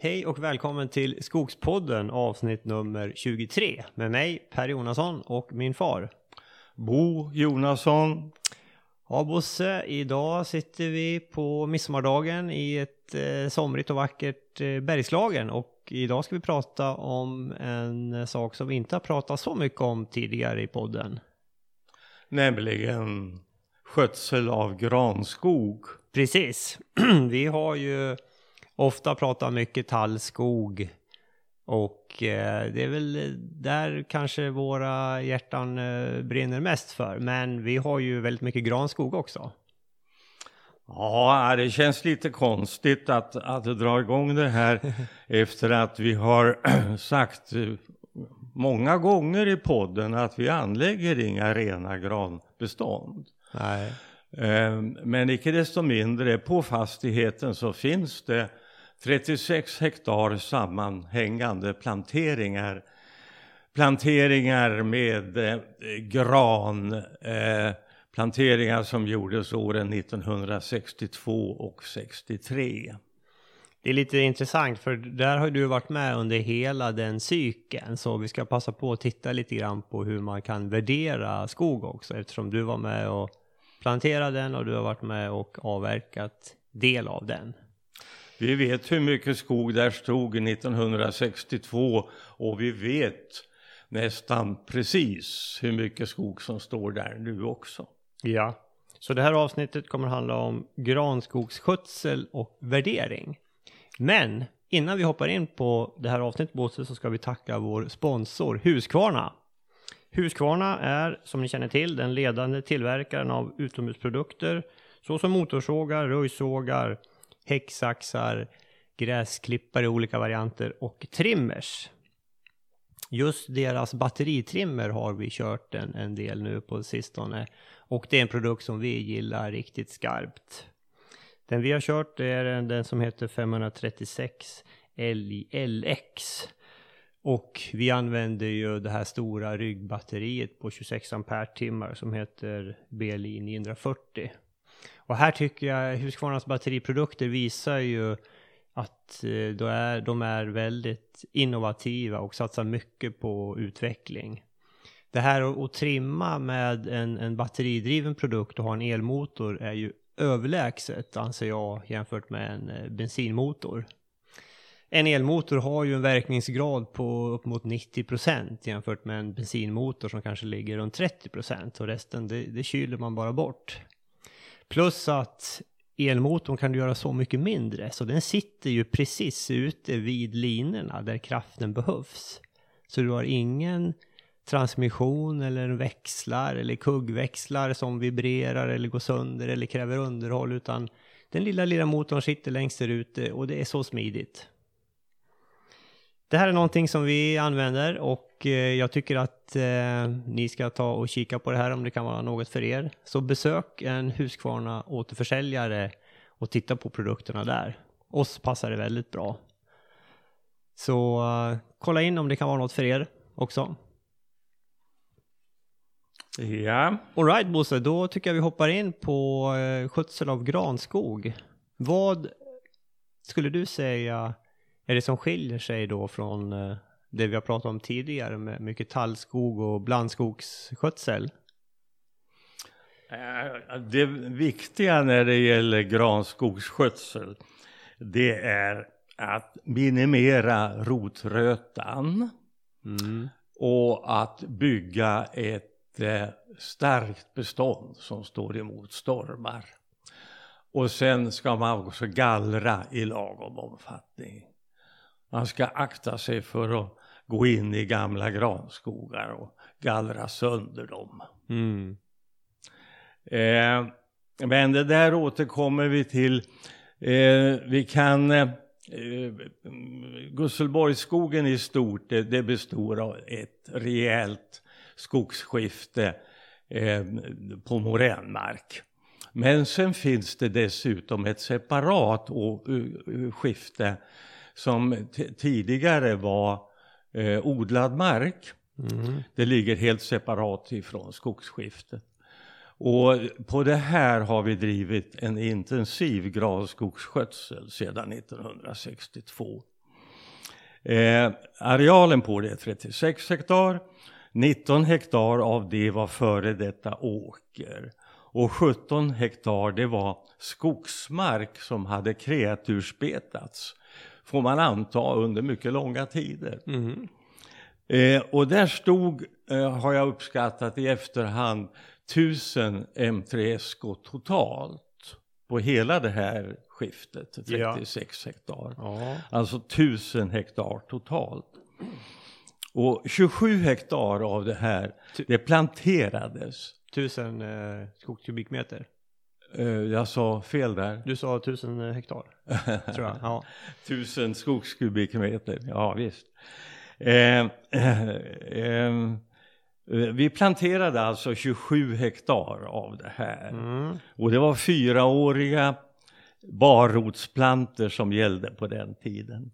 Hej och välkommen till Skogspodden avsnitt nummer 23 med mig Per Jonasson och min far. Bo Jonasson. Ja Bosse, idag sitter vi på midsommardagen i ett eh, somrigt och vackert eh, Bergslagen och idag ska vi prata om en sak som vi inte har pratat så mycket om tidigare i podden. Nämligen skötsel av granskog. Precis. vi har ju ofta pratat mycket tallskog och eh, det är väl där kanske våra hjärtan eh, brinner mest för. Men vi har ju väldigt mycket granskog också. Ja, det känns lite konstigt att, att dra igång det här efter att vi har sagt många gånger i podden att vi anlägger inga rena granbestånd. Nej. Men icke desto mindre, på fastigheten så finns det 36 hektar sammanhängande planteringar. Planteringar med eh, gran, eh, planteringar som gjordes åren 1962 och 63. Det är lite intressant för där har du varit med under hela den cykeln så vi ska passa på att titta lite grann på hur man kan värdera skog också eftersom du var med och planterade den och du har varit med och avverkat del av den. Vi vet hur mycket skog där stod 1962 och vi vet nästan precis hur mycket skog som står där nu också. Ja, så det här avsnittet kommer handla om granskogsskötsel och värdering. Men innan vi hoppar in på det här avsnittet Bosse så ska vi tacka vår sponsor Husqvarna. Husqvarna är som ni känner till den ledande tillverkaren av utomhusprodukter såsom motorsågar, röjsågar, häcksaxar, gräsklippare i olika varianter och trimmers. Just deras batteritrimmer har vi kört en, en del nu på sistone och det är en produkt som vi gillar riktigt skarpt. Den vi har kört är den som heter 536 LX och vi använder ju det här stora ryggbatteriet på 26 ampere som heter BLI 940. Och här tycker jag Husqvarnas batteriprodukter visar ju att eh, de är, de är väldigt innovativa och satsar mycket på utveckling. Det här att trimma med en, en batteridriven produkt och ha en elmotor är ju överlägset anser jag jämfört med en eh, bensinmotor. En elmotor har ju en verkningsgrad på upp mot 90 procent jämfört med en bensinmotor som kanske ligger runt 30 procent och resten det, det kyler man bara bort. Plus att elmotorn kan du göra så mycket mindre, så den sitter ju precis ute vid linorna där kraften behövs. Så du har ingen transmission eller växlar eller kuggväxlar som vibrerar eller går sönder eller kräver underhåll, utan den lilla, lilla motorn sitter längst där ute och det är så smidigt. Det här är någonting som vi använder och eh, jag tycker att eh, ni ska ta och kika på det här om det kan vara något för er. Så besök en Husqvarna återförsäljare och titta på produkterna där. Oss passar det väldigt bra. Så uh, kolla in om det kan vara något för er också. Ja. Alright Bosse, då tycker jag vi hoppar in på skötsel av granskog. Vad skulle du säga är det som skiljer sig då från uh, det vi har pratat om tidigare med mycket tallskog och blandskogsskötsel? Eh, det viktiga när det gäller granskogsskötsel det är att minimera rotrötan mm. och att bygga ett eh, starkt bestånd som står emot stormar. Och sen ska man också gallra i lagom omfattning. Man ska akta sig för att gå in i gamla granskogar och gallra sönder dem. Mm. Eh, men det där återkommer vi till. Eh, vi kan... Eh, Gusselborgsskogen i stort, det, det, består av ett rejält skogsskifte eh, på moränmark. Men sen finns det dessutom ett separat skifte som tidigare var eh, odlad mark. Mm. Det ligger helt separat ifrån skogsskiftet. Och på det här har vi drivit en intensiv granskogsskötsel sedan 1962. Eh, arealen på det är 36 hektar. 19 hektar av det var före detta åker. Och 17 hektar det var skogsmark som hade kreatursbetats. Får man anta under mycket långa tider. Mm. Eh, och där stod, eh, har jag uppskattat i efterhand, 1000 M3SK totalt på hela det här skiftet, 36 ja. hektar. Ja. Alltså 1000 hektar totalt. Och 27 hektar av det här, det planterades. 1000 eh, skogskubikmeter? Eh, jag sa fel där. Du sa 1000 hektar, tror jag. Ja. 1000 skogskubikmeter, ja visst. Eh, eh, eh, vi planterade alltså 27 hektar av det här. Mm. Och det var fyraåriga barrotsplanter som gällde på den tiden.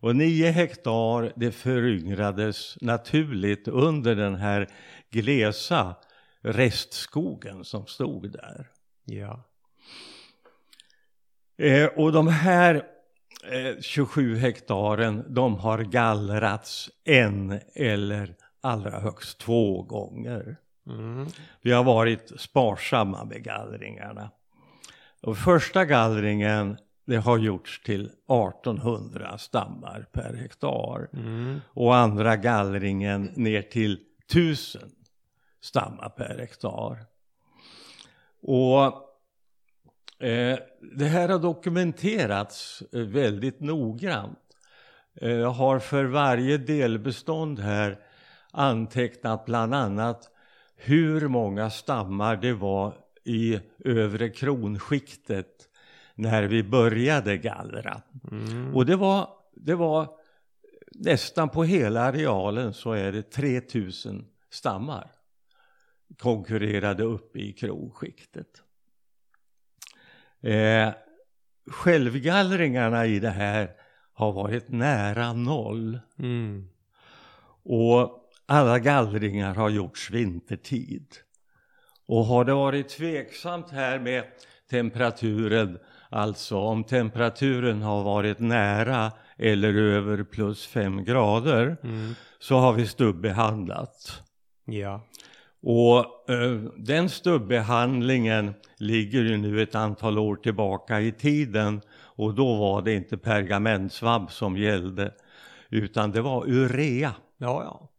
Och 9 hektar det föryngrades naturligt under den här glesa restskogen som stod där. Ja. Eh, och de här eh, 27 hektaren, de har gallrats en eller allra högst två gånger. Mm. Vi har varit sparsamma med gallringarna. Och första gallringen det har gjorts till 1800 stammar per hektar. Mm. Och andra gallringen ner till 1000 stammar per hektar. Och eh, det här har dokumenterats eh, väldigt noggrant. Eh, jag har för varje delbestånd här antecknat bland annat hur många stammar det var i övre kronskiktet när vi började gallra. Mm. Och det var, det var nästan på hela arealen så är det 3000 stammar konkurrerade upp i kronskiktet. Eh, självgallringarna i det här har varit nära noll. Mm. Och alla gallringar har gjorts vintertid. Och har det varit tveksamt här med temperaturen, alltså om temperaturen har varit nära eller över plus fem grader, Mm. så har vi stubbehandlat. Ja. Och eh, den stubbehandlingen ligger ju nu ett antal år tillbaka i tiden och då var det inte pergamentsvabb som gällde utan det var urea. Ja, ja.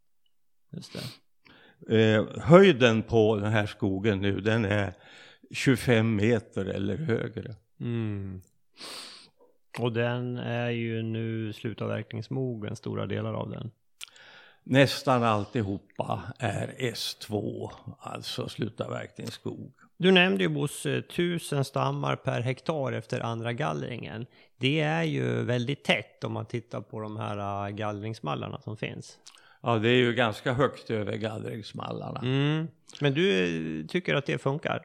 Just det. Eh, höjden på den här skogen nu den är 25 meter eller högre. Mm. Och den är ju nu slutavverkningsmogen, stora delar av den. Nästan alltihopa är S2, alltså slutavverkningsskog. Du nämnde ju Bosse, 1000 stammar per hektar efter andra gallringen. Det är ju väldigt tätt om man tittar på de här äh, gallringsmallarna som finns. Ja, det är ju ganska högt över gallringsmallarna. Mm. Men du eh, tycker att det funkar?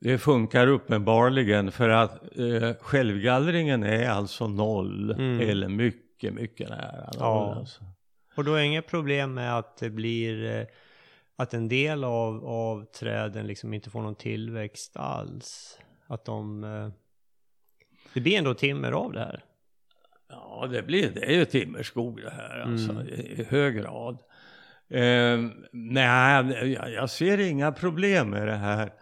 Det funkar uppenbarligen för att eh, självgallringen är alltså noll Mm. eller mycket, mycket nära noll. Ja. Alltså. Och då är det inget problem med att det blir eh, att en del av, av träden liksom inte får någon tillväxt alls. Att de... eh, Det blir ändå timmer av det här. Ja, det, blir, det är ju timmerskog det här alltså, Mm. i, i hög grad. Eh, nej, jag, jag ser inga problem med det här.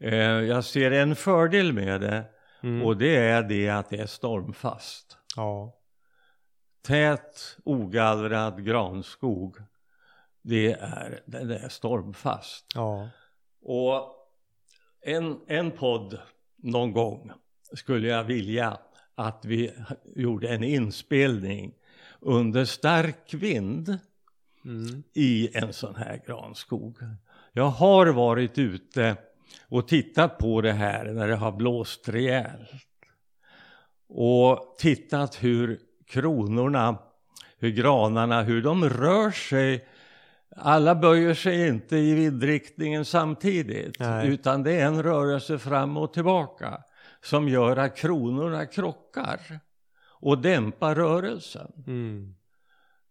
Eh, jag ser en fördel med det Mm. och det är det att det är stormfast. Ja. Tät, ogallrad granskog, det är, den är stormfast. Ja. Och en, en podd någon gång skulle jag vilja att vi gjorde en inspelning under stark vind Mm. i en sån här granskog. Jag har varit ute och tittat på det här när det har blåst rejält. Och tittat hur kronorna, hur granarna, hur de rör sig. Alla böjer sig inte i vindriktningen samtidigt. Nej. Utan det är en rörelse fram och tillbaka. Som gör att kronorna krockar. Och dämpar rörelsen. Mm.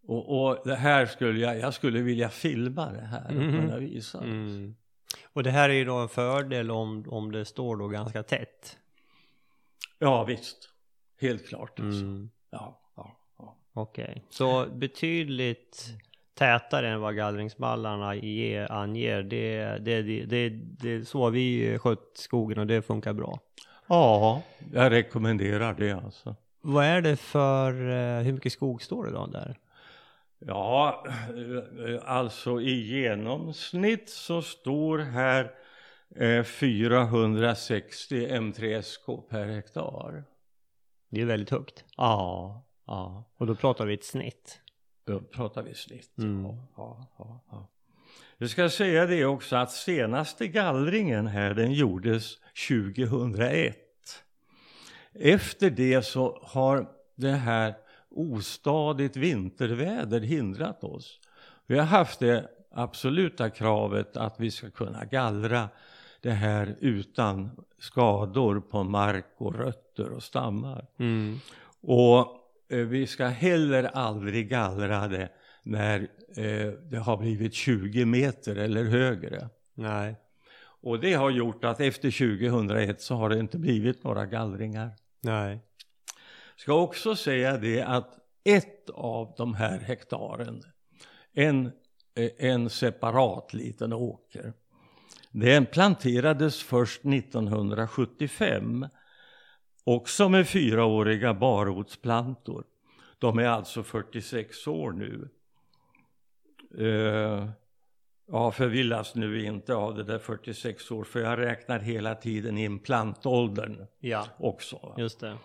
Och, och det här skulle jag, jag skulle vilja filma det här och Mhm. kunna visa. Mm. Och det här är ju då en fördel om, om det står då ganska tätt. Ja visst, helt klart. Alltså. Mm. Ja, Okej, så betydligt tätare än vad gallringsballarna ge, anger. Det, det, det, det, det så vi skött skogen och det funkar bra. Ja, jag rekommenderar det alltså. Vad är det för, eh, hur mycket skog står det då där? Ja, eh, alltså i genomsnitt så står här eh, 460 M3SK per hektar. Det är väldigt högt. Ja, ja. Och då pratar vi ett snitt. Då pratar vi snitt. Mm. Ja, ja, ja, ja. Jag ska säga det också att senaste gallringen här den gjordes 2001. Efter det så har det här ostadigt vinterväder hindrat oss. Vi har haft det absoluta kravet att vi ska kunna gallra det här utan skador på mark och rötter och stammar. Mm. Och vi ska heller aldrig gallra det när eh, det har blivit 20 meter eller högre. Nej. Och det har gjort att efter 2001 så har det inte blivit några gallringar. Nej. Ska också säga det att ett av de här hektaren, en, eh, en separat liten åker, den planterades först 1975 också med fyraåriga barrotsplantor. De är alltså 46 år nu. Uh, ja, förvillas nu inte av det där 46 år, för jag räknar hela tiden in plantåldern Ja, också. just det.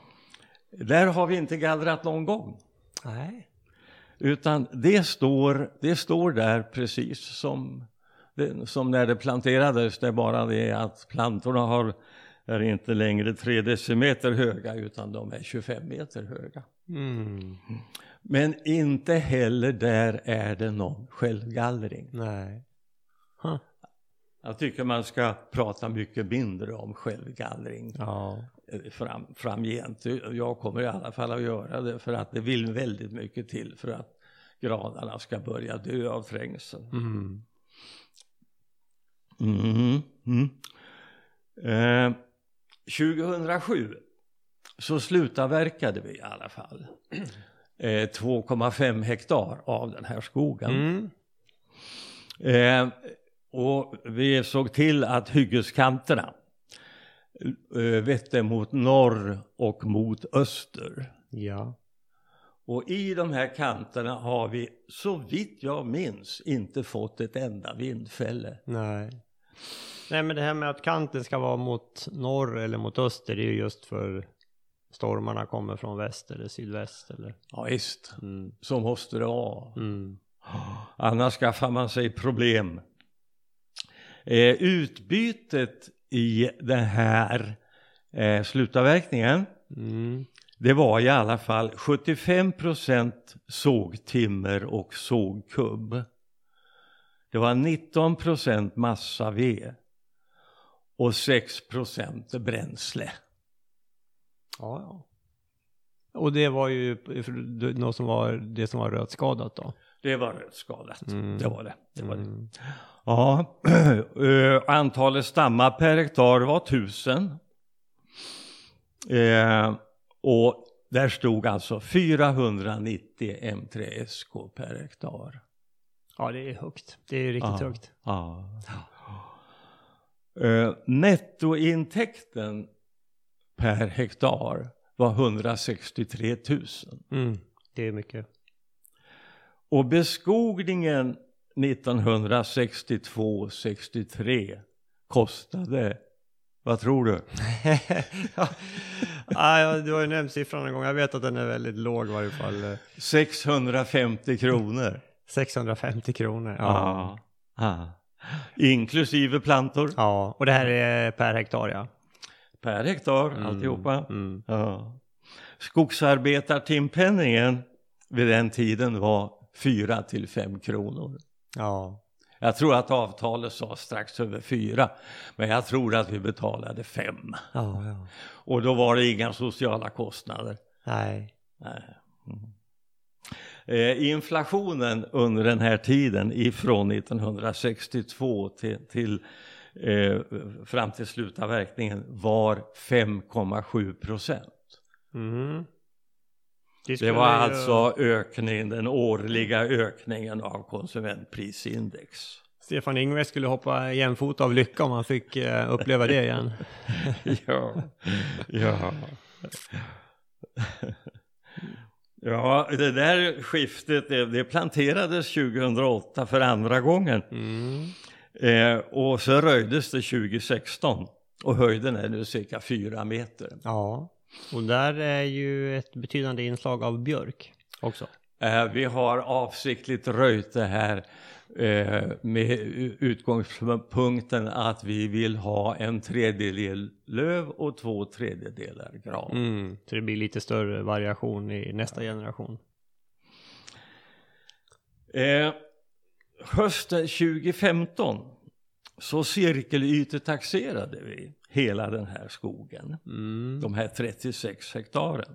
Där har vi inte gallrat någon gång. Nej. Utan det står, det står där precis som, som när det planterades. Det är bara det att plantorna har, är inte längre 3 decimeter höga utan de är 25 meter höga. Mm. Men inte heller där är det någon självgallring. Nej. Huh. Jag tycker man ska prata mycket mindre om självgallring Ja. eh, fram, framgent. Jag kommer i alla fall att göra det för att det vill väldigt mycket till för att granarna ska börja dö av trängsel. Mm. Mm. Mm. Eh, 2007 så slutavverkade vi i alla fall eh, 2,5 hektar av den här skogen. Mm. Eh, och vi såg till att hyggeskanterna eh, vette mot norr och mot öster. Ja. Och i de här kanterna har vi, så vitt jag minns, inte fått ett enda vindfälle. Nej. Nej men det här med att kanten ska vara mot norr eller mot öster det är ju just för stormarna kommer från väst eller sydväst eller. Ja, visst, Mm. så måste det vara. Mm. Annars skaffar man sig problem. Eh, utbytet i den här eh, slutavverkningen Mm. det var i alla fall 75% sågtimmer och sågkubb. Det var 19% massaved och 6% bränsle. Ja, ja. Och det var ju något som var det som var rötskadat då. Det var rötskadat, Mm. det var det. det, var det. Mm. Ja, eh, antalet stammar per hektar var tusen. Eh, och där stod alltså 490 M3SK per hektar. Ja det är högt. Det är riktigt Ja. högt. Ja. Eh, nettointäkten per hektar var 163 000. Mm. Det är mycket. Och beskogningen 1962-63 kostade, vad tror du? ja, ja, du har ju nämnt siffran en gång. Jag vet att den är väldigt låg i varje fall. Eh, 650 kronor. 650 kronor. Ja. Ja. Inklusive plantor ja. Och det här är per hektar ja. per hektar, Mm. alltihopa. Mm. Ja. Skogsarbetartimpenningen vid den tiden var 4 till 5 kronor. Ja. Jag tror att avtalet sa strax över 4, men jag tror att vi betalade 5. Ja, ja. Och då var det inga sociala kostnader. Nej. Nej. Mm. Eh, inflationen under den här tiden ifrån 1962 till, till eh, fram till slutavverkningen var 5,7 procent. Mm. Det, skulle var alltså ökningen, den årliga ökningen av konsumentprisindex. Stefan Ingves skulle hoppa jämfota av lycka om han fick eh, uppleva det igen. ja, ja. Ja, det där skiftet, det, det planterades 2008 för andra gången. Mm. Eh, och så röjdes det 2016. Och höjden är nu cirka fyra meter. Ja, och där är ju ett betydande inslag av björk också. Eh, vi har avsiktligt röjt det här med u- utgångspunkten att vi vill ha en tredjedel löv och två tredjedelar gran. Mm. Så det blir lite större variation i nästa generation. Eh, hösten 2015 så cirkelytetaxerade vi hela den här skogen. Mm. De här 36 hektaren.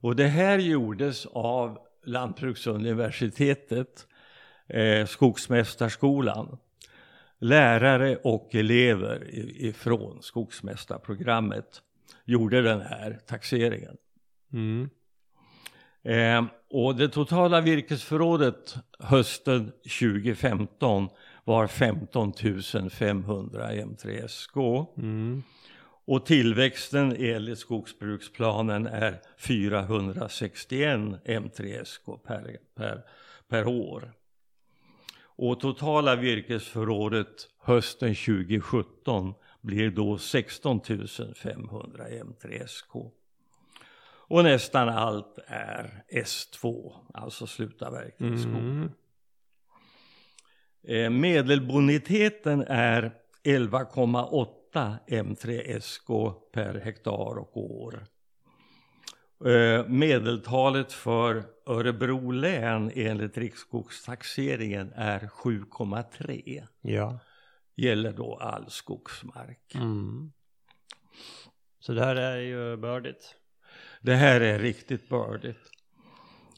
Och det här gjordes av Lantbruksuniversitetet, eh, Skogsmästarskolan, lärare och elever ifrån Skogsmästarprogrammet gjorde den här taxeringen. Mm. Eh, och det totala virkesförrådet hösten 2015 var 15 500 M3SK. Mm. Och tillväxten enligt skogsbruksplanen är 461 M3SK per, per, per år. Och totala virkesförrådet hösten 2017 blir då 16 500 M3SK. Och nästan allt är S2, alltså slutavverkningsskog. Mm. Eh, medelboniteten är 11,8 M3SK per hektar och år. Eh, medeltalet för Örebro län enligt riksskogstaxeringen är 7,3. Ja. Gäller då all skogsmark. Mm. Så det här är ju bördigt. Det här är riktigt bördigt.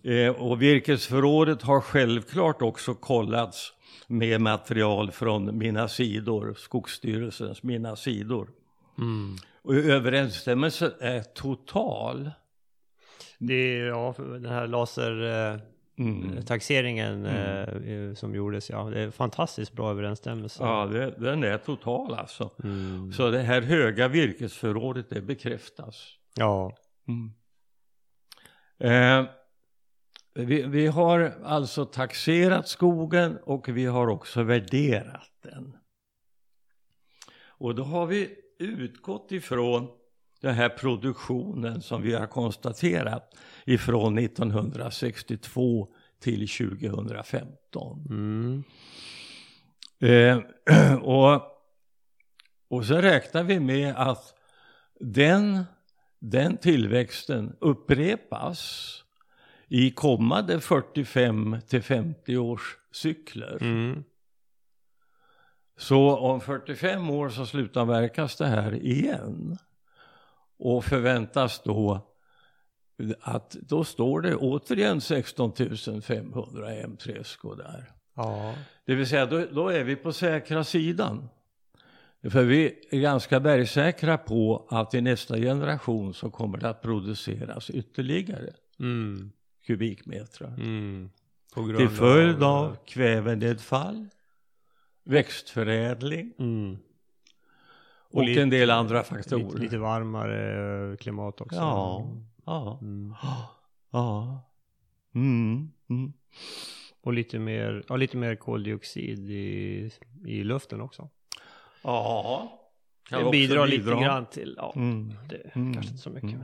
Eh, och virkesförrådet har självklart också kollats med material från mina sidor, Skogsstyrelsens mina sidor. Mm. Och överensstämmelsen är total. Det är, ja, den här lasertaxeringen Mm. eh, som gjordes, ja, det är fantastiskt bra överensstämmelse. Ja, det, den är total alltså. Mm. Så det här höga virkesförrådet det bekräftas. Ja. Mm. Eh, vi, vi har alltså taxerat skogen och vi har också värderat den. Och då har vi utgått ifrån den här produktionen som vi har konstaterat ifrån 1962 till 2015. Mm. Eh, och, och så räknar vi med att den, den tillväxten upprepas i kommande 45 till 50 års cykler. Mm. Så om 45 år så slutavverkas det här igen. Och förväntas då att då står det återigen 16 500 M3SK där. Ja. Det vill säga, då, då är vi på säkra sidan. För vi är ganska bergsäkra på att i nästa generation så kommer det att produceras ytterligare Mm. kubikmetrar. Mm. Till följd av kvävenedfall, växtförädling Mm. Och, lite- en del andra faktorer. Lite, lite varmare eh, klimat också. Ja, ja, Mm. ja. Mm, mm. Och lite mer, ja, lite mer koldioxid i, i luften också. Ja. Kan Det bidrar lite bidra. grann till, ja, Mm. det Mm. kanske inte så mycket. Mm.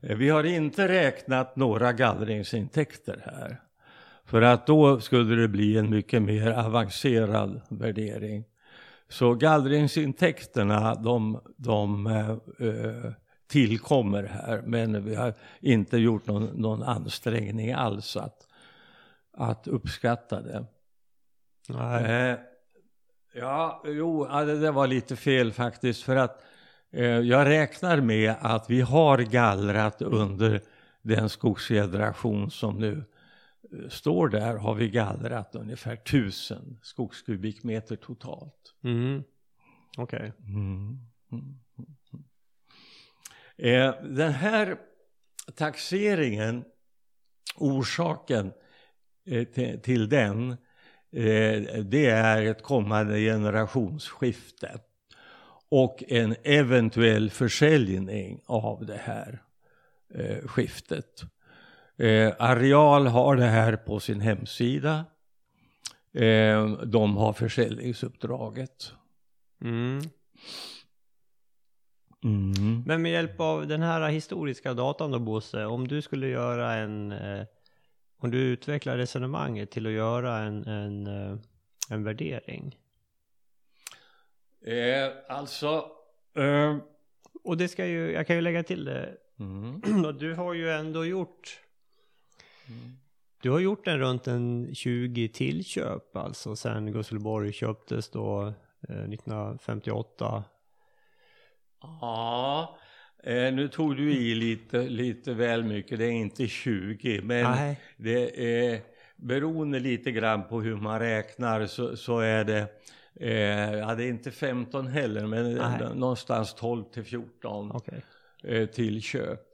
Men. Eh, Vi har inte räknat några gallringsintäkter här. För att då skulle det bli en mycket mer avancerad värdering. Så gallringsintäkterna de, de eh, eh, tillkommer här. Men vi har inte gjort någon, någon ansträngning alls att, att uppskatta det. Nej. Eh, ja, jo, det där var lite fel faktiskt. För att eh, jag räknar med att vi har gallrat under den skogsgeneration som nu står där. Har vi gallrat ungefär tusen skogskubikmeter totalt. Mm. Okej. Mm. Mm. Eh, den här taxeringen, orsaken eh, till, den, eh, det är ett kommande generationsskifte och en eventuell försäljning av det här skiftet. Eh, Areal har det här på sin hemsida. Eh, de har försäljningsuppdraget. Mm. Mm. Men med hjälp av den här historiska datan då Bosse, om du skulle göra en, eh, om du utvecklar resonemanget till att göra en, en, eh, en värdering. Eh, alltså, eh, Och det ska ju, jag kan ju lägga till det, mm. du har ju ändå gjort, Mm. du har gjort en runt en 20 tillköp alltså sen Gusselborg köptes då eh, 1958. Ja, eh, nu tog du i lite, lite väl mycket. Det är inte 20, men Nej. det är beroende lite grann på hur man räknar så, så är det eh, ja, det är inte 15 heller, men Nej. någonstans 12 till 14 Okej. eh, till köp.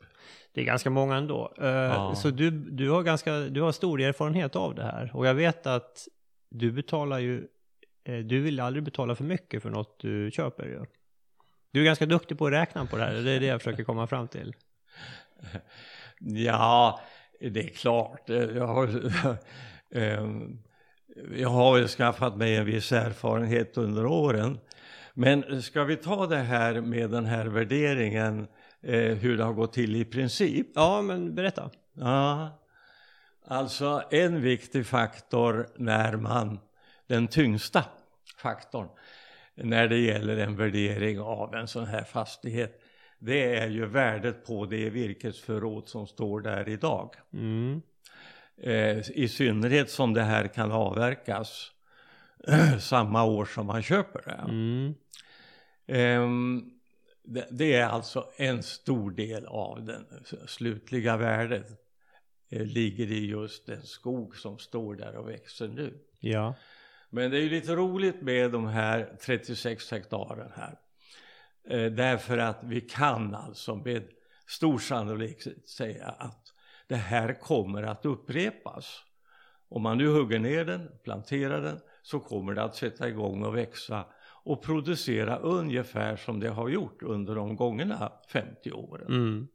Det är ganska många ändå. Eh, Så du, du, har ganska, du har stor erfarenhet av det här. Och jag vet att du betalar ju, eh, du vill aldrig betala för mycket för något du köper ju. Du är ganska duktig på att räkna på det här, det är det jag försöker komma fram till. Ja, det är klart. Jag har, ehm, jag har väl skaffat mig en viss erfarenhet under åren. Men ska vi ta det här med den här värderingen, eh, hur det har gått till i princip? Ja, men berätta. Ja, alltså en viktig faktor när man, den tyngsta faktorn när det gäller en värdering av en sån här fastighet, det är ju värdet på det virkesförråd som står där idag. Mm. Eh, I synnerhet som det här kan avverkas samma år som man köper det. Mm. Ehm, det, är alltså en stor del av det slutliga värdet eh, ligger i just den skog som står där och växer nu. Ja. Men det är ju lite roligt med de här 36 hektaren här. Eh, därför att vi kan alltså med stor sannolikhet säga att det här kommer att upprepas. Om man nu hugger ner den, planterar den, så kommer det att sätta igång och växa och producera ungefär som det har gjort under de gångna 50 åren. Mm.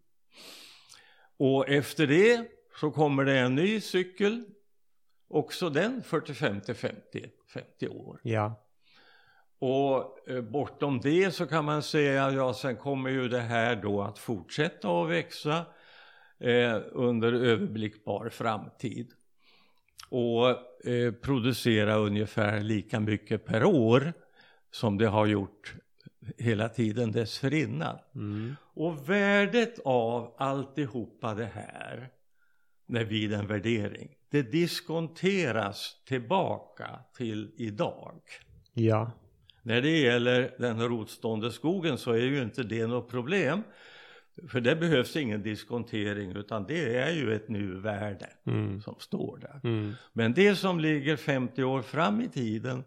Och efter det så kommer det en ny cykel, också den 45 till 50, 50 år. Ja. Och eh, bortom det så kan man säga, ja sen kommer ju det här då att fortsätta att växa eh, under överblickbar framtid. Och eh, producera ungefär lika mycket per år som det har gjort hela tiden dessförinnan. Mm. Och värdet av alltihopa det här, när vid en värdering, det diskonteras tillbaka till idag. Ja. När det gäller den rotstående skogen så är ju inte det något problem. För det behövs ingen diskontering utan det är ju ett nuvärde Mm. som står där. Mm. Men det som ligger 50 år fram i tiden,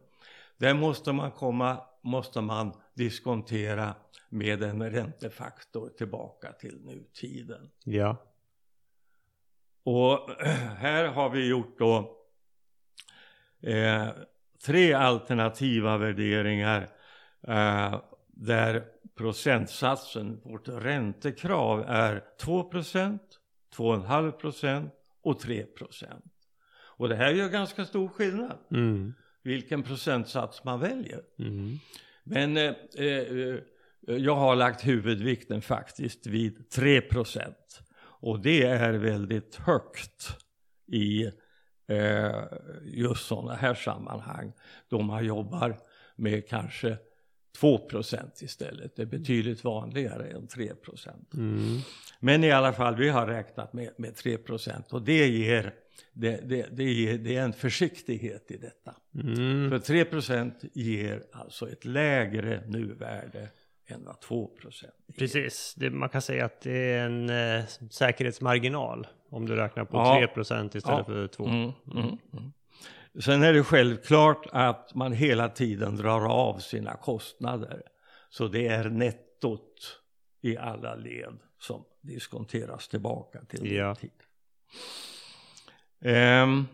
där måste man, komma, måste man diskontera med en räntefaktor tillbaka till nutiden. Ja. Och här har vi gjort då eh, tre alternativa värderingar eh, där procentsatsen, vårt räntekrav är 2% 2,5 och 3% Och det här gör ganska stor skillnad Mm. Vilken procentsats man väljer. Mm. Men eh, eh, jag har lagt huvudvikten faktiskt vid 3% och det är väldigt högt i eh, just sådana här sammanhang då man jobbar med kanske 2% istället. Det är betydligt vanligare än 3 Mm. Men i alla fall, vi har räknat med, med 3% och det ger, det, det, det, ger, det är en försiktighet i detta. Mm. För 3% ger alltså ett lägre nuvärde än vad 2 ger. Precis, det, man kan säga att det är en eh, säkerhetsmarginal om du räknar på Ja. 3% istället Ja. för 2. Mm, mm, mm. Sen är det självklart att man hela tiden drar av sina kostnader. Så det är nettot i alla led som diskonteras tillbaka till Ja. tid. Um,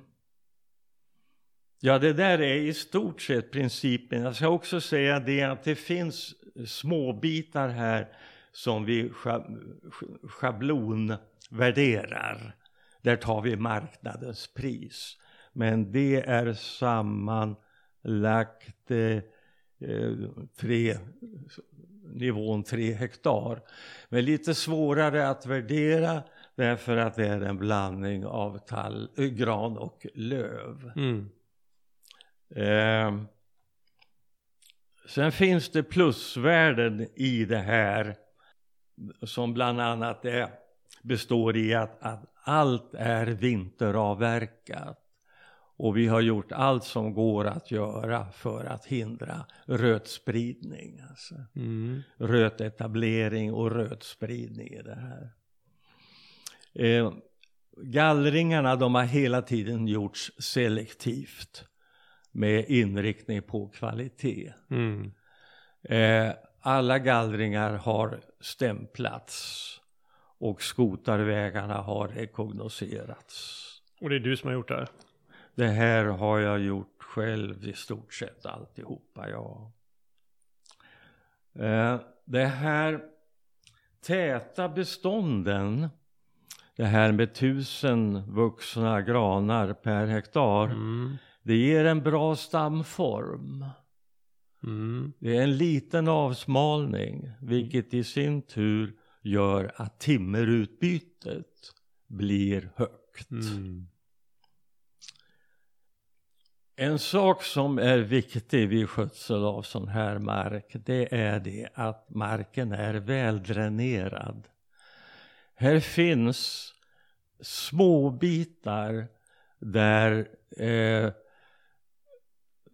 ja, det där är i stort sett principen. Jag ska också säga det att det finns småbitar här som vi schablonvärderar. Där tar vi marknadens pris. Men det är sammanlagt eh, eh, tre, nivån 3 hektar. Men lite svårare att värdera därför att det är en blandning av tall, eh, gran och löv. Mm. Eh, sen finns det plusvärden i det här som bland annat är, består i att, att allt är vinteravverkat. Och vi har gjort allt som går att göra för att hindra rötspridning. Alltså Mm. rötetablering och rötspridning i det här. Eh, gallringarna de har hela tiden gjorts selektivt med inriktning på kvalitet. Mm. Eh, alla gallringar har stämplats och skotarvägarna har rekognoserats. Och det är du som har gjort det här? Det här har jag gjort själv i stort sett alltihopa, ja. Eh, det här täta bestånden, det här med tusen vuxna granar per hektar, Mm. det ger en bra stamform. Mm. Det är en liten avsmalning, vilket i sin tur gör att timmerutbytet blir högt. Mm. En sak som är viktig vid skötsel av sån här mark, det är det att marken är väldränerad. Här finns små bitar där eh,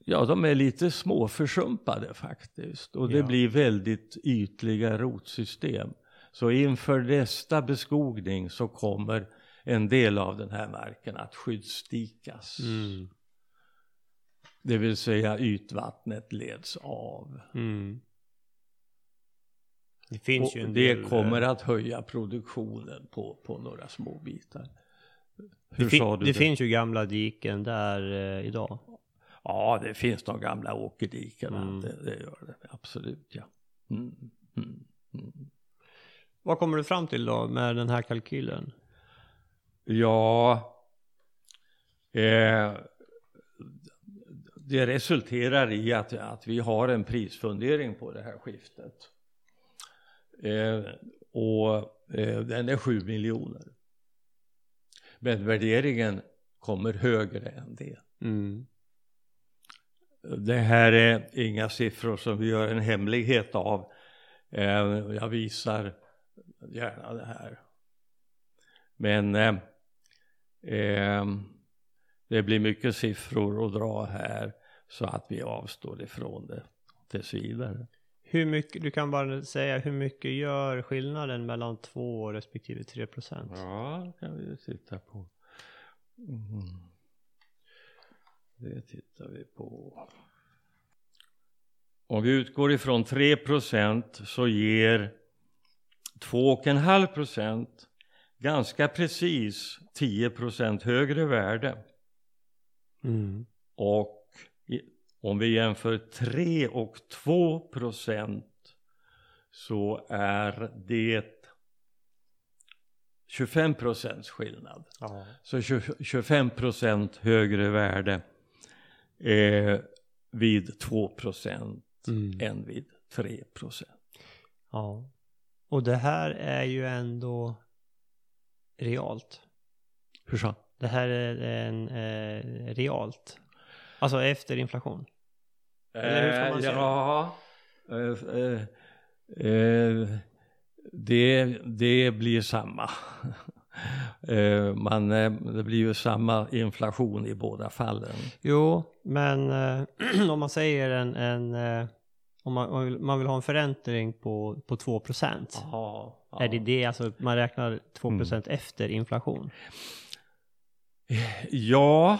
ja, de är lite småförsumpade faktiskt. Och det Ja. blir väldigt ytliga rotsystem. Så inför nästa beskogning så kommer en del av den här marken att skyddsdikas. Mm. Det vill säga ytvattnet leds av. Mm. Det finns ju Och en det del, kommer eh, att höja produktionen på, på några små bitar. det, Hur fin- sa du det finns ju gamla diken där eh, idag. Ja, det finns de gamla åkerdikena. Mm. Det, det gör det absolut, ja. Mm, mm, mm. Vad kommer du fram till då med den här kalkylen? Ja, eh, det resulterar i att, att vi har en prisfundering på det här skiftet. Eh, och eh, den är 7 miljoner. Men värderingen kommer högre än det. Mm. Det här är inga siffror som vi gör en hemlighet av. Eh, jag visar gärna det här. Men eh, eh, det blir mycket siffror att dra här så att vi avstår ifrån det tills vidare. Hur mycket, du kan bara säga hur mycket gör skillnaden mellan 2 respektive 3 procent? Ja, det kan vi titta på. Mm. Det tittar vi på. Om vi utgår ifrån 3% så ger 2,5 procent ganska precis 10% högre värde. Mm. Och om vi jämför 3 och 2 procent så är det 25 procents skillnad. Ja. Så 20, 25 procent högre värde eh, vid 2 procent Mm. än vid 3 procent. ja. Och det här är ju ändå realt. Hur så? Det här är en eh, realt. Alltså efter inflation. Eller hur ska man säga? Ja, eh, eh, eh, det, det blir samma. Eh, man, eh, det blir ju samma inflation i båda fallen. Jo, men eh, om man säger en, en eh, om man, man, vill, man vill ha en förräntning på, på 2 procent. Är det det, alltså man räknar 2 Mm. procent efter inflation? Ja, eh,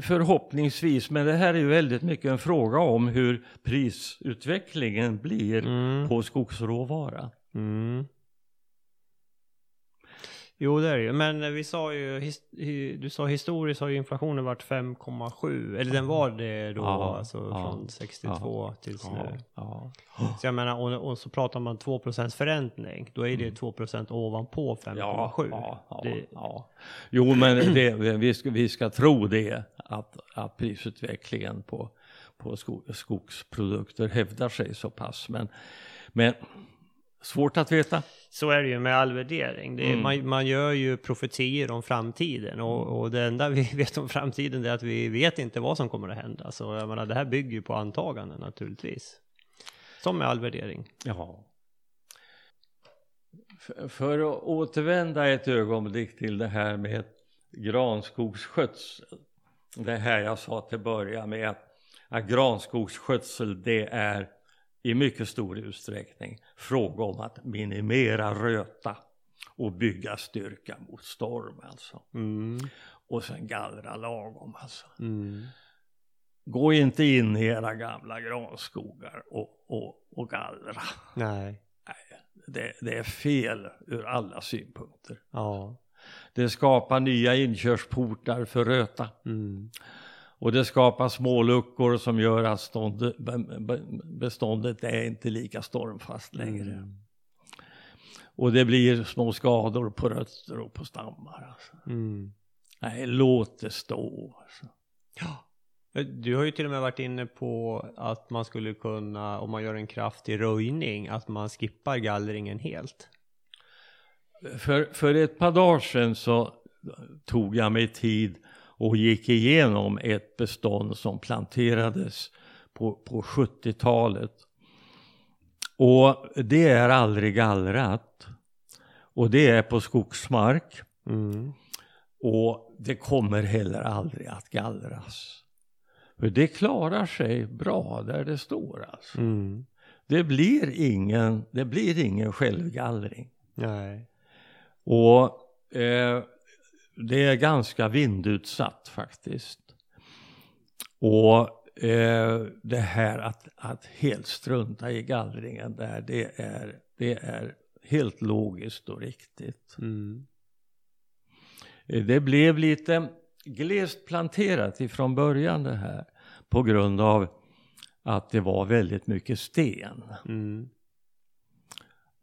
förhoppningsvis. Men det här är ju väldigt mycket en fråga om hur prisutvecklingen blir Mm. på skogsråvara. Mm. Jo, det är det ju. Men vi sa ju, du sa historiskt har ju inflationen varit 5,7. Eller den var det då, Ja, alltså ja, från 62 tills nu. ja. Så jag menar, och, och så pratar man 2% förräntning. Då är det 2% ovanpå 5,7. Ja, ja, ja, Det- ja. Jo, men det, vi, ska, vi ska tro det, att, att prisutvecklingen på, på sko, skogsprodukter hävdar sig så pass. Men, men svårt att veta. Så är det ju med all värdering. Det är, Mm. man, man gör ju profetier om framtiden och, och det enda vi vet om framtiden är att vi vet inte vad som kommer att hända. Så jag menar, det här bygger ju på antaganden naturligtvis. Som med all värdering. Ja. För, för att återvända ett ögonblick till det här med granskogsskötsel. Det här jag sa till början med att, att granskogsskötsel det är i mycket stor utsträckning fråga om att minimera röta och bygga styrka mot storm alltså. Mm. Och sen gallra lagom alltså. Mm. Gå inte in i era gamla granskogar och, och, och gallra. Nej. Det, det är fel ur alla synpunkter. Ja. Det skapar nya inkörsportar för röta. Mm. Och det skapar små luckor som gör att stånd, be- be- beståndet är inte lika stormfast längre. Mm. Och det blir små skador på rötter och på stammar. Alltså. Mm. Nej, låt det stå. Alltså. Du har ju till och med varit inne på att man skulle kunna, om man gör en kraftig röjning, att man skippar gallringen helt. För, för ett par dagar sedan så tog jag mig tid och gick igenom ett bestånd som planterades på, på 70-talet. Och det är aldrig gallrat. Och det är på skogsmark. Mm. Och det kommer heller aldrig att gallras. För det klarar sig bra där det står alltså. Mm. Det blir ingen, det blir ingen självgallring. Nej. Och eh, det är ganska vindutsatt faktiskt. Och eh, det här att, att helt strunta i gallringen där, det är, det är helt logiskt och riktigt. Mm. Eh, Det blev lite glest planterat ifrån början det här på grund av att det var väldigt mycket sten. Mm.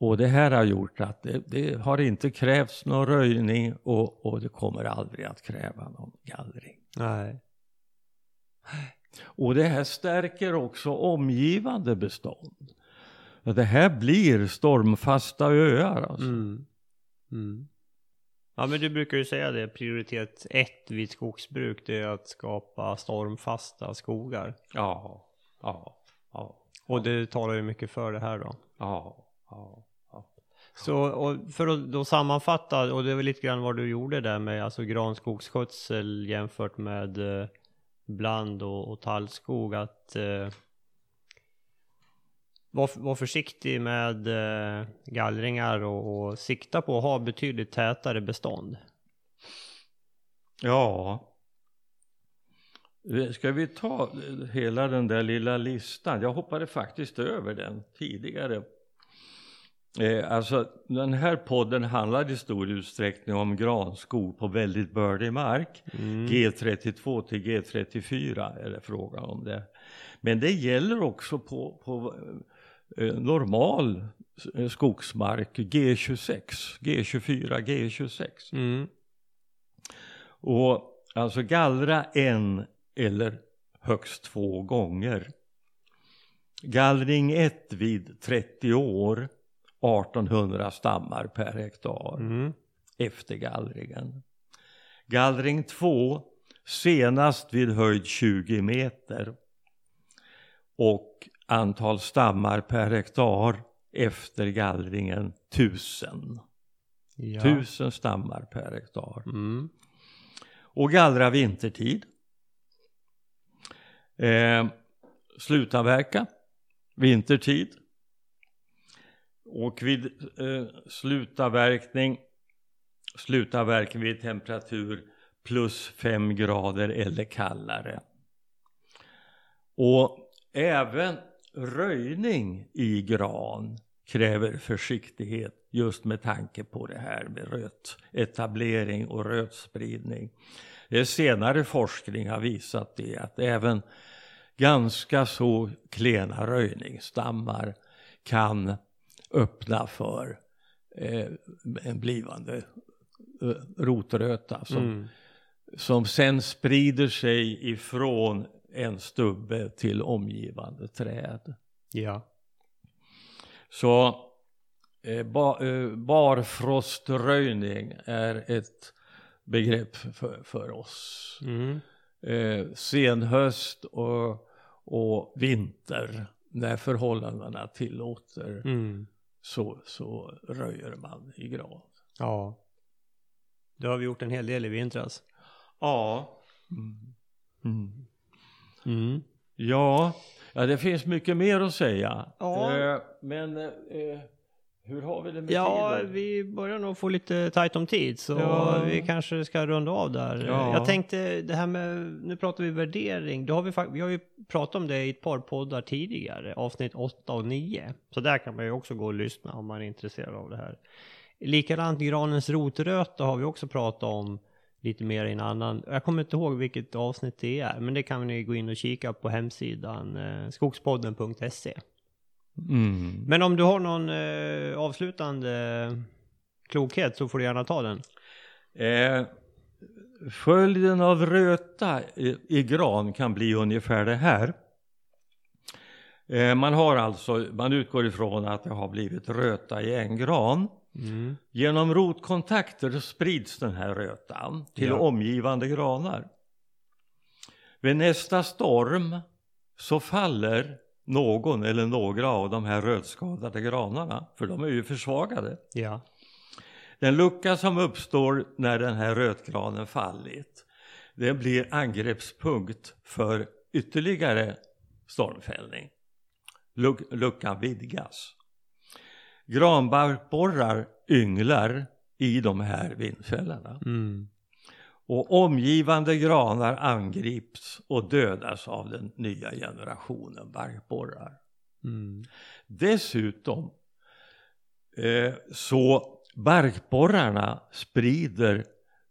Och det här har gjort att det, det har inte krävts någon röjning och, och det kommer aldrig att kräva någon gallring. Nej. Och det här stärker också omgivande bestånd. Det här blir stormfasta öar alltså. Mm. Mm. Ja men du brukar ju säga det, prioritet ett vid skogsbruk det är att skapa stormfasta skogar. Ja, ja, ja, Och det talar ju mycket för det här då. ja, ja, ja. Så och för att då sammanfatta, och det är väl lite grann vad du gjorde där med alltså granskogsskötsel jämfört med eh, bland och, och tallskog att eh, var, var försiktig med eh, gallringar och, och sikta på att ha betydligt tätare bestånd. Ja. Eh, ska vi ta eh, hela den där lilla listan? Jag hoppade faktiskt över den tidigare. Eh, alltså den här podden handlar i stor utsträckning om granskog på väldigt bördig mark. Mm. G32 till G34 är det frågan om det. Men det gäller också på, på eh, normal eh, skogsmark G26, G24, G26. Mm. Och alltså gallra en eller högst två gånger. Gallring 1 vid 30 år, 1800 stammar per hektar Mm. efter gallringen. Gallring 2 senast vid höjd 20 meter och antal stammar per hektar efter gallringen 1000. Ja. 1000 stammar per hektar. Mm. Och gallra vintertid. Eh, slutavverka vintertid. Och vid eh, slutavverkning, slutavverkning vid temperatur plus 5 grader eller kallare. Och även röjning i gran kräver försiktighet just med tanke på det här med rötetablering och rötspridning. Senare forskning har visat det att även ganska så klena röjningsstammar kan öppna för eh, en blivande eh, rotröta som, mm. som sen sprider sig ifrån en stubbe till omgivande träd. Ja. Så eh, ba, eh, barfroströjning är ett begrepp för, för oss. Mm. Eh, senhöst och, och vinter när förhållandena tillåter mm. Så, så röjer man i gran. Ja. Det har vi gjort en hel del i vintras. Ja. Mm. Mm. mm. Ja, ja, det finns mycket mer att säga. Ja. Eh, men eh, hur har vi det med ja, tiden? vi börjar nog få lite tajt om tid så ja. vi kanske ska runda av där. Ja. Jag tänkte det här med, nu pratar vi värdering, då har vi, vi har ju pratat om det i ett par poddar tidigare, avsnitt 8 och 9. Så där kan man ju också gå och lyssna om man är intresserad av det här. Likadant granens rotröta har vi också pratat om lite mer i en annan, jag kommer inte ihåg vilket avsnitt det är, men det kan ni gå in och kika på hemsidan eh, skogspodden.se. Mm. Men om du har någon eh, avslutande klokhet så får du gärna ta den. Eh, följden av röta i, i, gran kan bli ungefär det här. Eh, man har alltså, man utgår ifrån att det har blivit röta i en gran. Mm. Genom rotkontakter sprids den här rötan till ja. omgivande granar. Vid nästa storm så faller någon eller några av de här rötskadade granarna, för de är ju försvagade. Ja. Den lucka som uppstår när den här rötgranen fallit, den blir angreppspunkt för ytterligare stormfällning. Luc luckan vidgas. Granbarkborrar ynglar i de här vindfällorna. Mm. Och omgivande granar angrips och dödas av den nya generationen barkborrar. Mm. Dessutom eh, så barkborrarna sprider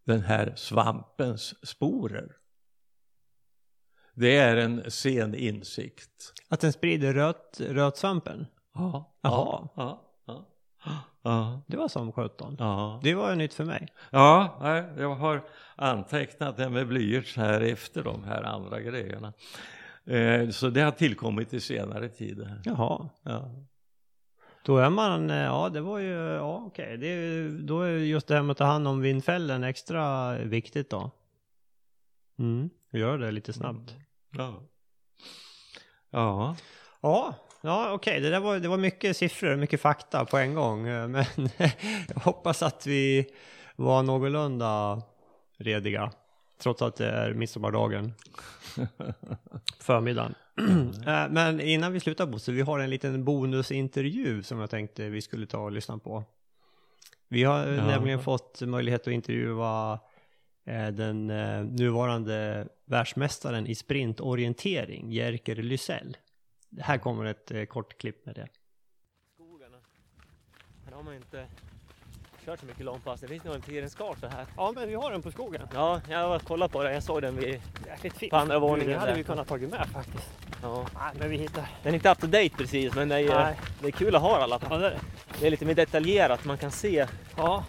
den här svampens sporer. Det är en sen insikt. Att den sprider röt, rötsvampen? Ja. Jaha. Ja, ja, ja. Det var som sjutton. Ja. Det var nytt för mig. Ja, jag har antecknat det med blyerts här efter de här andra grejerna. Eh, så det har tillkommit i senare tid. Jaha. Ja. Då är man, eh, ja det var ju, ja okej, okay. då är just det här med att ta hand om vindfällen extra viktigt då. Mm, gör det lite snabbt. Ja. Ja. Ja, ja okej, okay. det där var, det var mycket siffror, mycket fakta på en gång. Men jag hoppas att vi var någorlunda rediga. Trots att det är midsommardagen. Förmiddagen. Eh, men innan vi slutar Bosse, vi har en liten bonusintervju som jag tänkte vi skulle ta och lyssna på. Vi har ja. nämligen fått möjlighet att intervjua eh, den eh, nuvarande världsmästaren i sprintorientering, Jerker Lysell. Här kommer ett kort klipp med det. Skogarna. Här har man inte kört så mycket långpass. Det finns nog en orienteringskarta här. Ja, men vi har den på skogen. Ja, jag har kollat på den. Jag såg den vid, på andra våningen. Det hade vi kunnat tagit med faktiskt. Ja. Nej, men vi hittar. Den är inte up to date precis, men det är, det är kul att ha alla. Ja, det, är. det är lite mer detaljerat. Man kan se. Ja.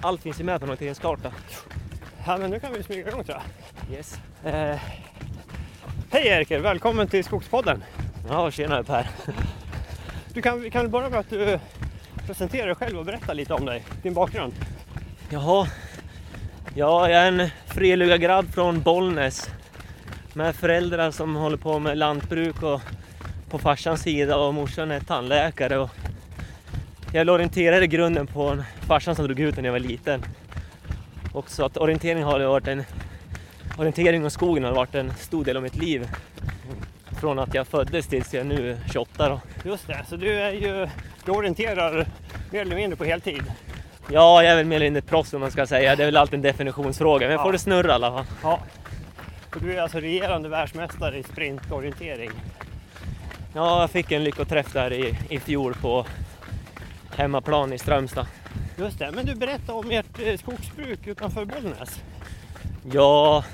Allt finns ju med på en orienteringskarta. Ja, men nu kan vi smyga igång tror jag. Yes. Eh. Hej Erker, välkommen till Skogspodden. Ja, tjena Per. Du kan, kan börja med att du presentera dig själv och berätta lite om dig, din bakgrund. Jaha, ja, jag är en Freluga-grabb från Bollnäs med föräldrar som håller på med lantbruk och på farsans sida och morsan är tandläkare. Och jag orienterade grunden på en farsan som drog ut när jag var liten. Och så att orientering har varit en orientering och skogen har varit en stor del av mitt liv. Från att jag föddes tills jag nu är 28 då. Just det, så du är ju du orienterar mer eller mindre på heltid? Ja, jag är väl mer eller mindre proffs om man ska säga. Det är väl alltid en definitionsfråga, men jag får det snurra i alla fall. Ja. Och du är alltså regerande världsmästare i sprintorientering? Ja, jag fick en lyckoträff där i, i fjol på hemmaplan i Strömstad. Just det, men du berättade om ert eh, skogsbruk utanför Bollnäs. Ja,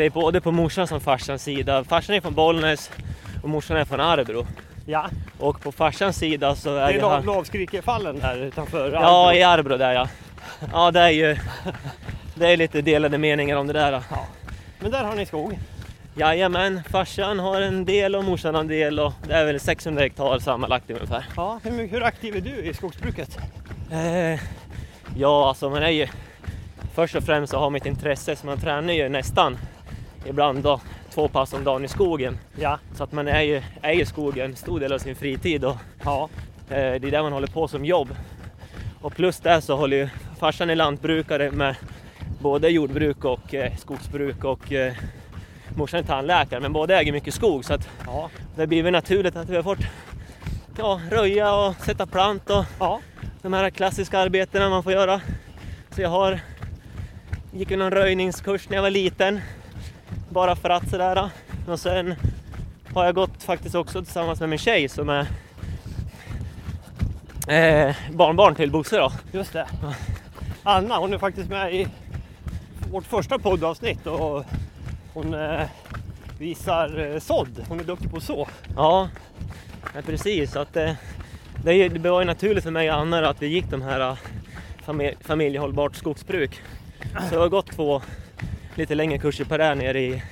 det är både på morsans och farsans sida. Farsan är från Bollnäs och morsan är från Arbrå. Ja, Och på farsans sida så det är är det... Lov- han- Lovskrikefallen där utanför Ja, Arbrå. i Arbrå där ja. Ja, det är ju... Det är lite delade meningar om det där. Men där har ni skog. Jajamän, farsan har en del och morsan har en del och det är väl 600 hektar sammanlagt ungefär. Ja, hur, hur aktiv är du i skogsbruket? Eh, ja, alltså man är ju... Först och främst så har man ett intresse så man tränar ju nästan ibland då två pass om dagen i skogen. Ja, Så att man är ju, är ju i skogen stor del av sin fritid och ja, eh, det är där man håller på som jobb. Och plus det så håller ju farsan är lantbrukare med både jordbruk och eh, skogsbruk och eh, morsan är tandläkare men båda äger mycket skog så att ja, det blir väl naturligt att vi har fått ja, röja och sätta plant och ja. de här klassiska arbetena man får göra. Så jag har gick ju någon röjningskurs när jag var liten. Bara för att sådär. Och sen har jag gått faktiskt också tillsammans med min tjej som är eh, barnbarn till Bosse då. Just det. Anna, hon är faktiskt med i vårt första poddavsnitt och hon eh, visar eh, sådd. Hon är duktig på att så. Ja, ja precis. Att, eh, det, det var ju naturligt för mig och Anna att vi gick de här eh, familj, familjehållbart skogsbruk. Så jag har gått två lite längre kurser på det här nere i,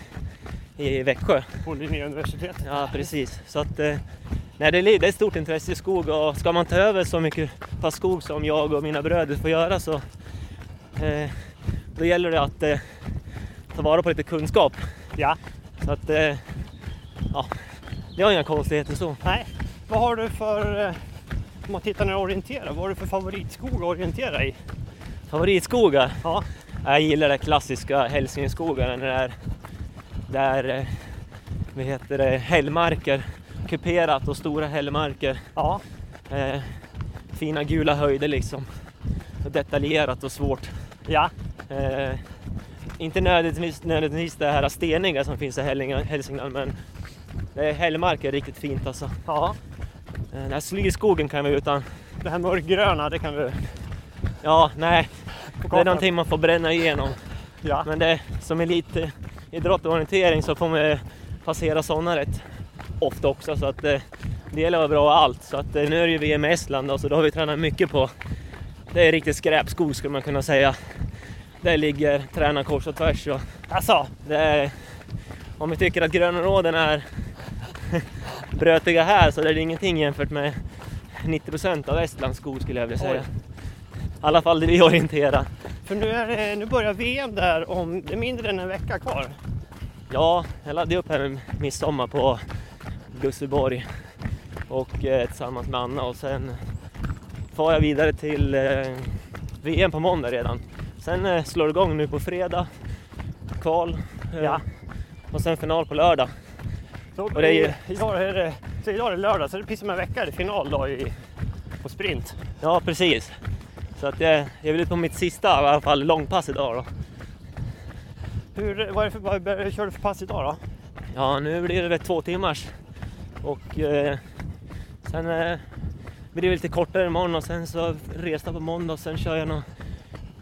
i Växjö. På Linnéuniversitetet. Ja, precis. Så att, eh, nej, det, är, li- det är ett stort intresse i skog och ska man ta över så mycket pass skog som jag och mina bröder får göra så eh, då gäller det att eh, ta vara på lite kunskap. Ja. Så att, eh, ja, det har inga konstigheter så. Nej. Vad har du för, eh, om man tittar när du orienterar, vad har du för favoritskog att orientera i? Favoritskogar? Ja, Jag gillar det klassiska hälsingeskogarna när det är, det är eh, vad heter det, hällmarker, kuperat och stora hällmarker. ja, Eh, fina gula höjder liksom. Detaljerat och svårt. ja, Eh, inte nödvändigtvis, nödvändigtvis det här steniga som finns i Hälsingland men det är hällmark är riktigt fint alltså. ja. Eh, den här slyskogen kan vi utan, Det här mörkgröna, det kan du... ja nej, det är någonting man får bränna igenom. Ja, Men det, som elitidrott och orientering så får man passera sådana rätt ofta också så att eh, det gäller att vara bra allt. Så att eh, nu är det ju VM i Estland och så då har vi tränat mycket på. Det är riktigt skräpskog skulle man kunna säga. Där ligger träna kors och tvärs och alltså, är, om vi tycker att grönområden är brötiga här så är det ingenting jämfört med 90% av Estlands skog skulle jag vilja säga. Oj. I alla fall det vi orienterar. för nu, är det, nu börjar VM där om, det är mindre än en vecka kvar. Ja, jag laddade upp här med midsommar på Gusseborg och eh, tillsammans med Anna och sen far jag vidare till eh, VM på måndag redan. Sen eh, slår det igång nu på fredag, kval eh, Ja. och sen final på lördag. Så, Och det är ju- idag, är det, så idag är det lördag, så det är precis som en vecka är det final då i, på sprint. Ja, precis. Så att jag, jag vill ut på mitt sista i alla fall långpass idag då. Hur, vad, är för, vad kör du för pass idag då? Ja, nu blir det två timmars. Och eh, sen eh, blir det lite kortare imorgon och sen så resa på måndag och sen kör jag någon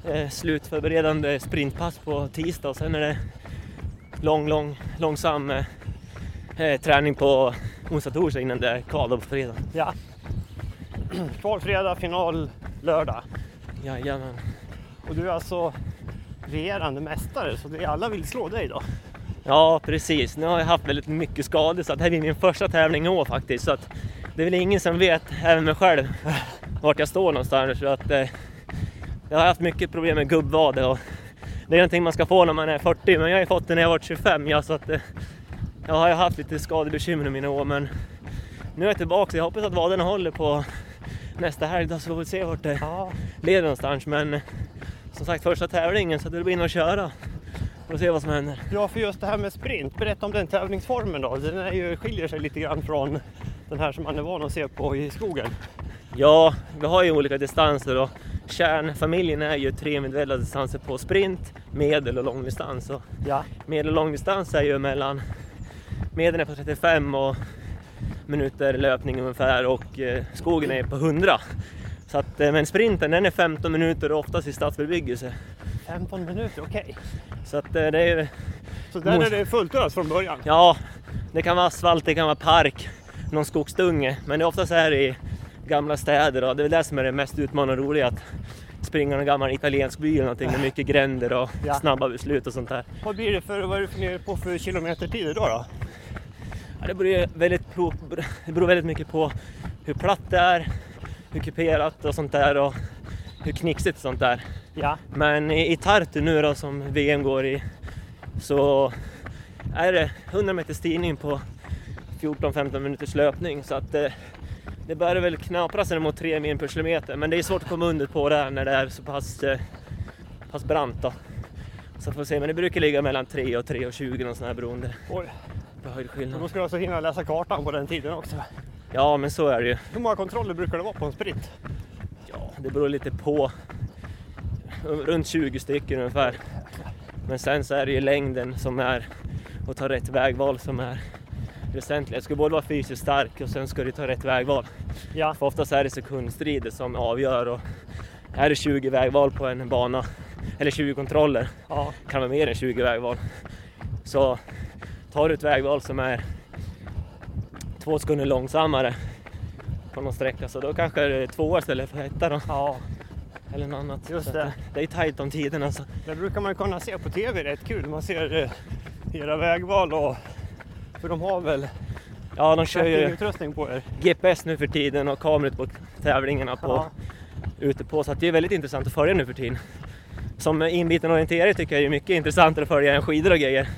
eh, slutförberedande sprintpass på tisdag och sen är det lång, lång, långsam eh, eh, träning på onsdag, torsdag innan det är kval på fredag. Ja. Kval fredag, final lördag. Jajamän. Och du är alltså regerande mästare, så det alla vill slå dig då. Ja, precis. Nu har jag haft väldigt mycket skador så det här är min första tävling i år faktiskt. Så att det är väl ingen som vet, även mig själv, vart jag står någonstans. Så att, eh, jag har haft mycket problem med gubbvade och det är någonting man ska få när man är 40 men jag har ju fått det när jag var 25. Ja, så att, eh, jag har haft lite skadebekymmer i mina år men nu är jag tillbaka. Jag hoppas att vaderna håller på nästa helg då så får vi se vart det Ja. leder någonstans. Men eh, som sagt första tävlingen så det blir in och köra och se vad som händer. ja, för just det här med sprint, berätta om den tävlingsformen då. Den är ju, skiljer sig lite grann från den här som man är van att se på i skogen. Ja, vi har ju olika distanser och kärnfamiljen är ju tre individuella distanser på sprint, medel och långdistans. Ja. medel och långdistans är ju mellan, medel är på 35 och minuter löpning ungefär och eh, skogen är på 100. Så att, eh, men sprinten den är 15 minuter och oftast i stadsbebyggelse. 15 minuter, okej. Så att eh, det är Så där är det fullt ös från början? Ja, det kan vara asfalt, det kan vara park, någon skogsdunge. Men det är oftast här i gamla städer och det är väl det som är det mest utmanande och roliga. Att springa någon gammal italiensk by eller någonting med mycket gränder och Ja. snabba beslut och sånt där. Vad blir det för, vad är nere på för kilometertider då? då? Ja, det, beror väldigt på, det beror väldigt mycket på hur platt det är, hur kuperat och sånt där och hur knixigt och sånt där. Ja. Men i, i Tartu nu då som VM går i så är det 100 meters stigning på 14-15 minuters löpning så att eh, det börjar väl knapra sig mot 3 mil per kilometer men det är svårt att komma under på det när det är så pass, eh, pass brant då. Så får vi se, men det brukar ligga mellan 3 och 3,20 någon sån här beroende Oj. Och höjdskillnad. då ska du alltså hinna läsa kartan på den tiden också. Ja men så är det ju. Hur många kontroller brukar det vara på en sprint? Ja, det beror lite på. Runt 20 stycken ungefär. Men sen så är det ju längden som är och ta rätt vägval som är väsentligt. Det ska både vara fysiskt stark och sen ska du ta rätt vägval. Ja. För oftast är det sekundstrider som avgör och är det 20 vägval på en bana eller 20 kontroller Ja. kan vara mer än 20 vägval. Så tar du ett vägval som är två sekunder långsammare på någon sträcka så då kanske det är två istället för etta då. Ja. Eller något annat. Just det. Det är tajt om tiden alltså. Det brukar man kunna se på tv rätt kul. Man ser eh, era vägval och... För de har väl Ja, de kör ju utrustning på er. GPS nu för tiden och kameror på tävlingarna på, Ja. ute på. Så det är väldigt intressant att följa nu för tiden. Som inbiten orienterare tycker jag är mycket intressantare att följa än skidor och grejer.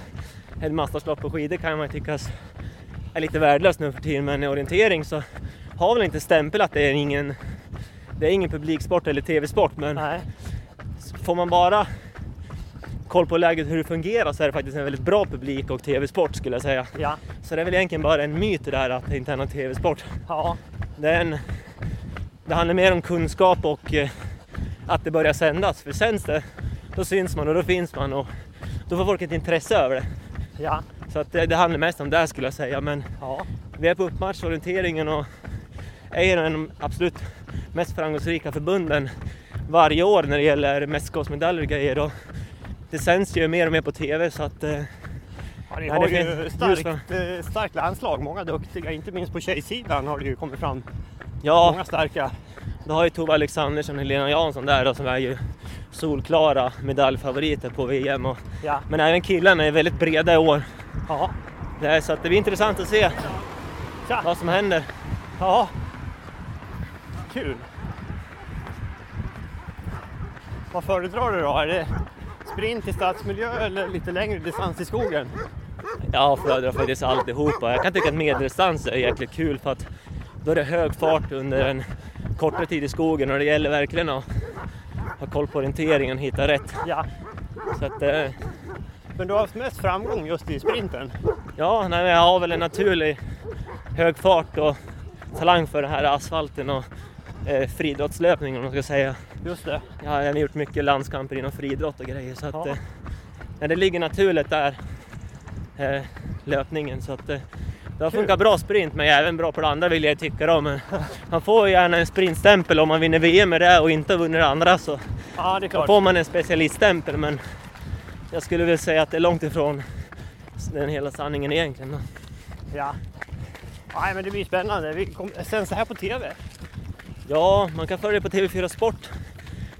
Ett masterskap på skidor kan man ju tycka är lite värdelöst nu för tiden men i orientering så har väl inte stämpel att det är ingen det är ingen publiksport eller tv-sport men Nej. får man bara koll på läget hur det fungerar så är det faktiskt en väldigt bra publik och tv-sport skulle jag säga. Ja. Så det är väl egentligen bara en myt det där att det inte är någon tv-sport. Ja. Det, är en, det handlar mer om kunskap och eh, att det börjar sändas. För sänds det, då syns man och då finns man och då får folk ett intresse över det. Ja. Så att det, det handlar mest om det skulle jag säga. Men Ja. vi är på uppmarsch, orienteringen och är en av de absolut mest framgångsrika förbunden varje år när det gäller mästerskapsmedaljer och grejer. Och det sänds ju mer och mer på TV så att eh, Ja, ni har ju starkt, eh, starkt landslag, många duktiga, inte minst på tjejsidan har det ju kommit fram ja, många starka. Då har ju Tove Alexandersson och Helena Jansson där då, som är ju solklara medaljfavoriter på VM. Och, Ja. men även killarna är väldigt breda i år. Ja. Det är, så att det blir intressant att se Tja. vad som händer. Ja. Kul. Vad föredrar du då? Är det sprint i stadsmiljö eller lite längre distans i skogen? Jag föredrar faktiskt alltihopa. Jag kan tycka att medeldistans är jäkligt kul för att då är det hög fart under en kortare tid i skogen och det gäller verkligen att ha koll på orienteringen och hitta rätt. Ja. Så att, eh, Men du har haft mest framgång just i sprinten? Ja, nej, jag har väl en naturlig hög fart och talang för den här asfalten och eh, friidrottslöpning om man ska säga. Just det. Jag har gjort mycket landskamper inom friidrott och grejer så att Ja. eh, det ligger naturligt där, eh, löpningen. Så att eh, det har funkat bra sprint men jag är även bra på det andra vill jag tycka då. Men man får gärna en sprintstämpel om man vinner VM med det och inte vunnit det andra så Ja, det får man en specialiststämpel men jag skulle väl säga att det är långt ifrån den hela sanningen egentligen. Då. Ja. Nej, men det blir spännande. Vi. Sänds det här på TV? Ja, man kan följa det på TV4 Sport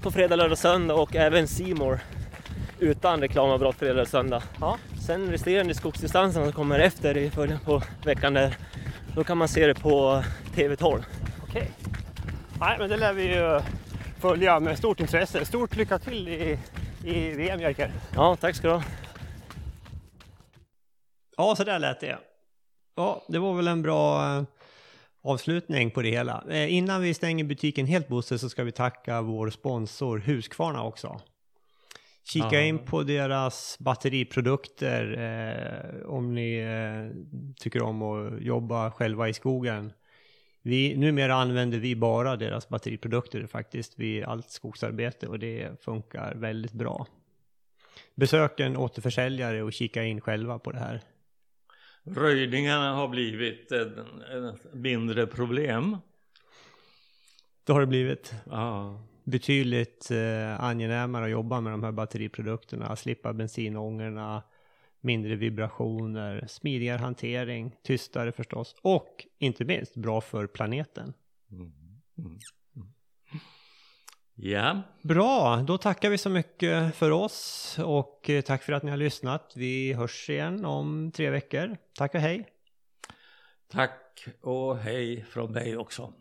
på fredag, lördag, söndag och även Simor utan reklamavbrott fredag, lördag, söndag. Ja. Sen resterande skogsdistansen som kommer efter i början på veckan där, då kan man se det på TV12. Okej. Nej, men det lär vi ju följa med stort intresse. Stort lycka till i, i VM, Jerker. Ja, tack ska du ha. Ja, så där lät det. Ja, det var väl en bra eh, avslutning på det hela. Eh, innan vi stänger butiken helt Bosse så ska vi tacka vår sponsor Husqvarna också. Kika Ja. in på deras batteriprodukter eh, om ni eh, tycker om att jobba själva i skogen. Vi, numera använder vi bara deras batteriprodukter faktiskt vid allt skogsarbete och det funkar väldigt bra. Besök en återförsäljare och kika in själva på det här. Röjningarna har blivit ett, ett mindre problem. Det har det blivit Ja. Betydligt eh, angenämare att jobba med de här batteriprodukterna, slippa bensinångorna, mindre vibrationer, smidigare hantering, tystare förstås och inte minst bra för planeten. Mm. Mm. Ja, Bra, då tackar vi så mycket för oss och eh, tack för att ni har lyssnat. Vi hörs igen om tre veckor. Tack och hej! tack och hej från mig också.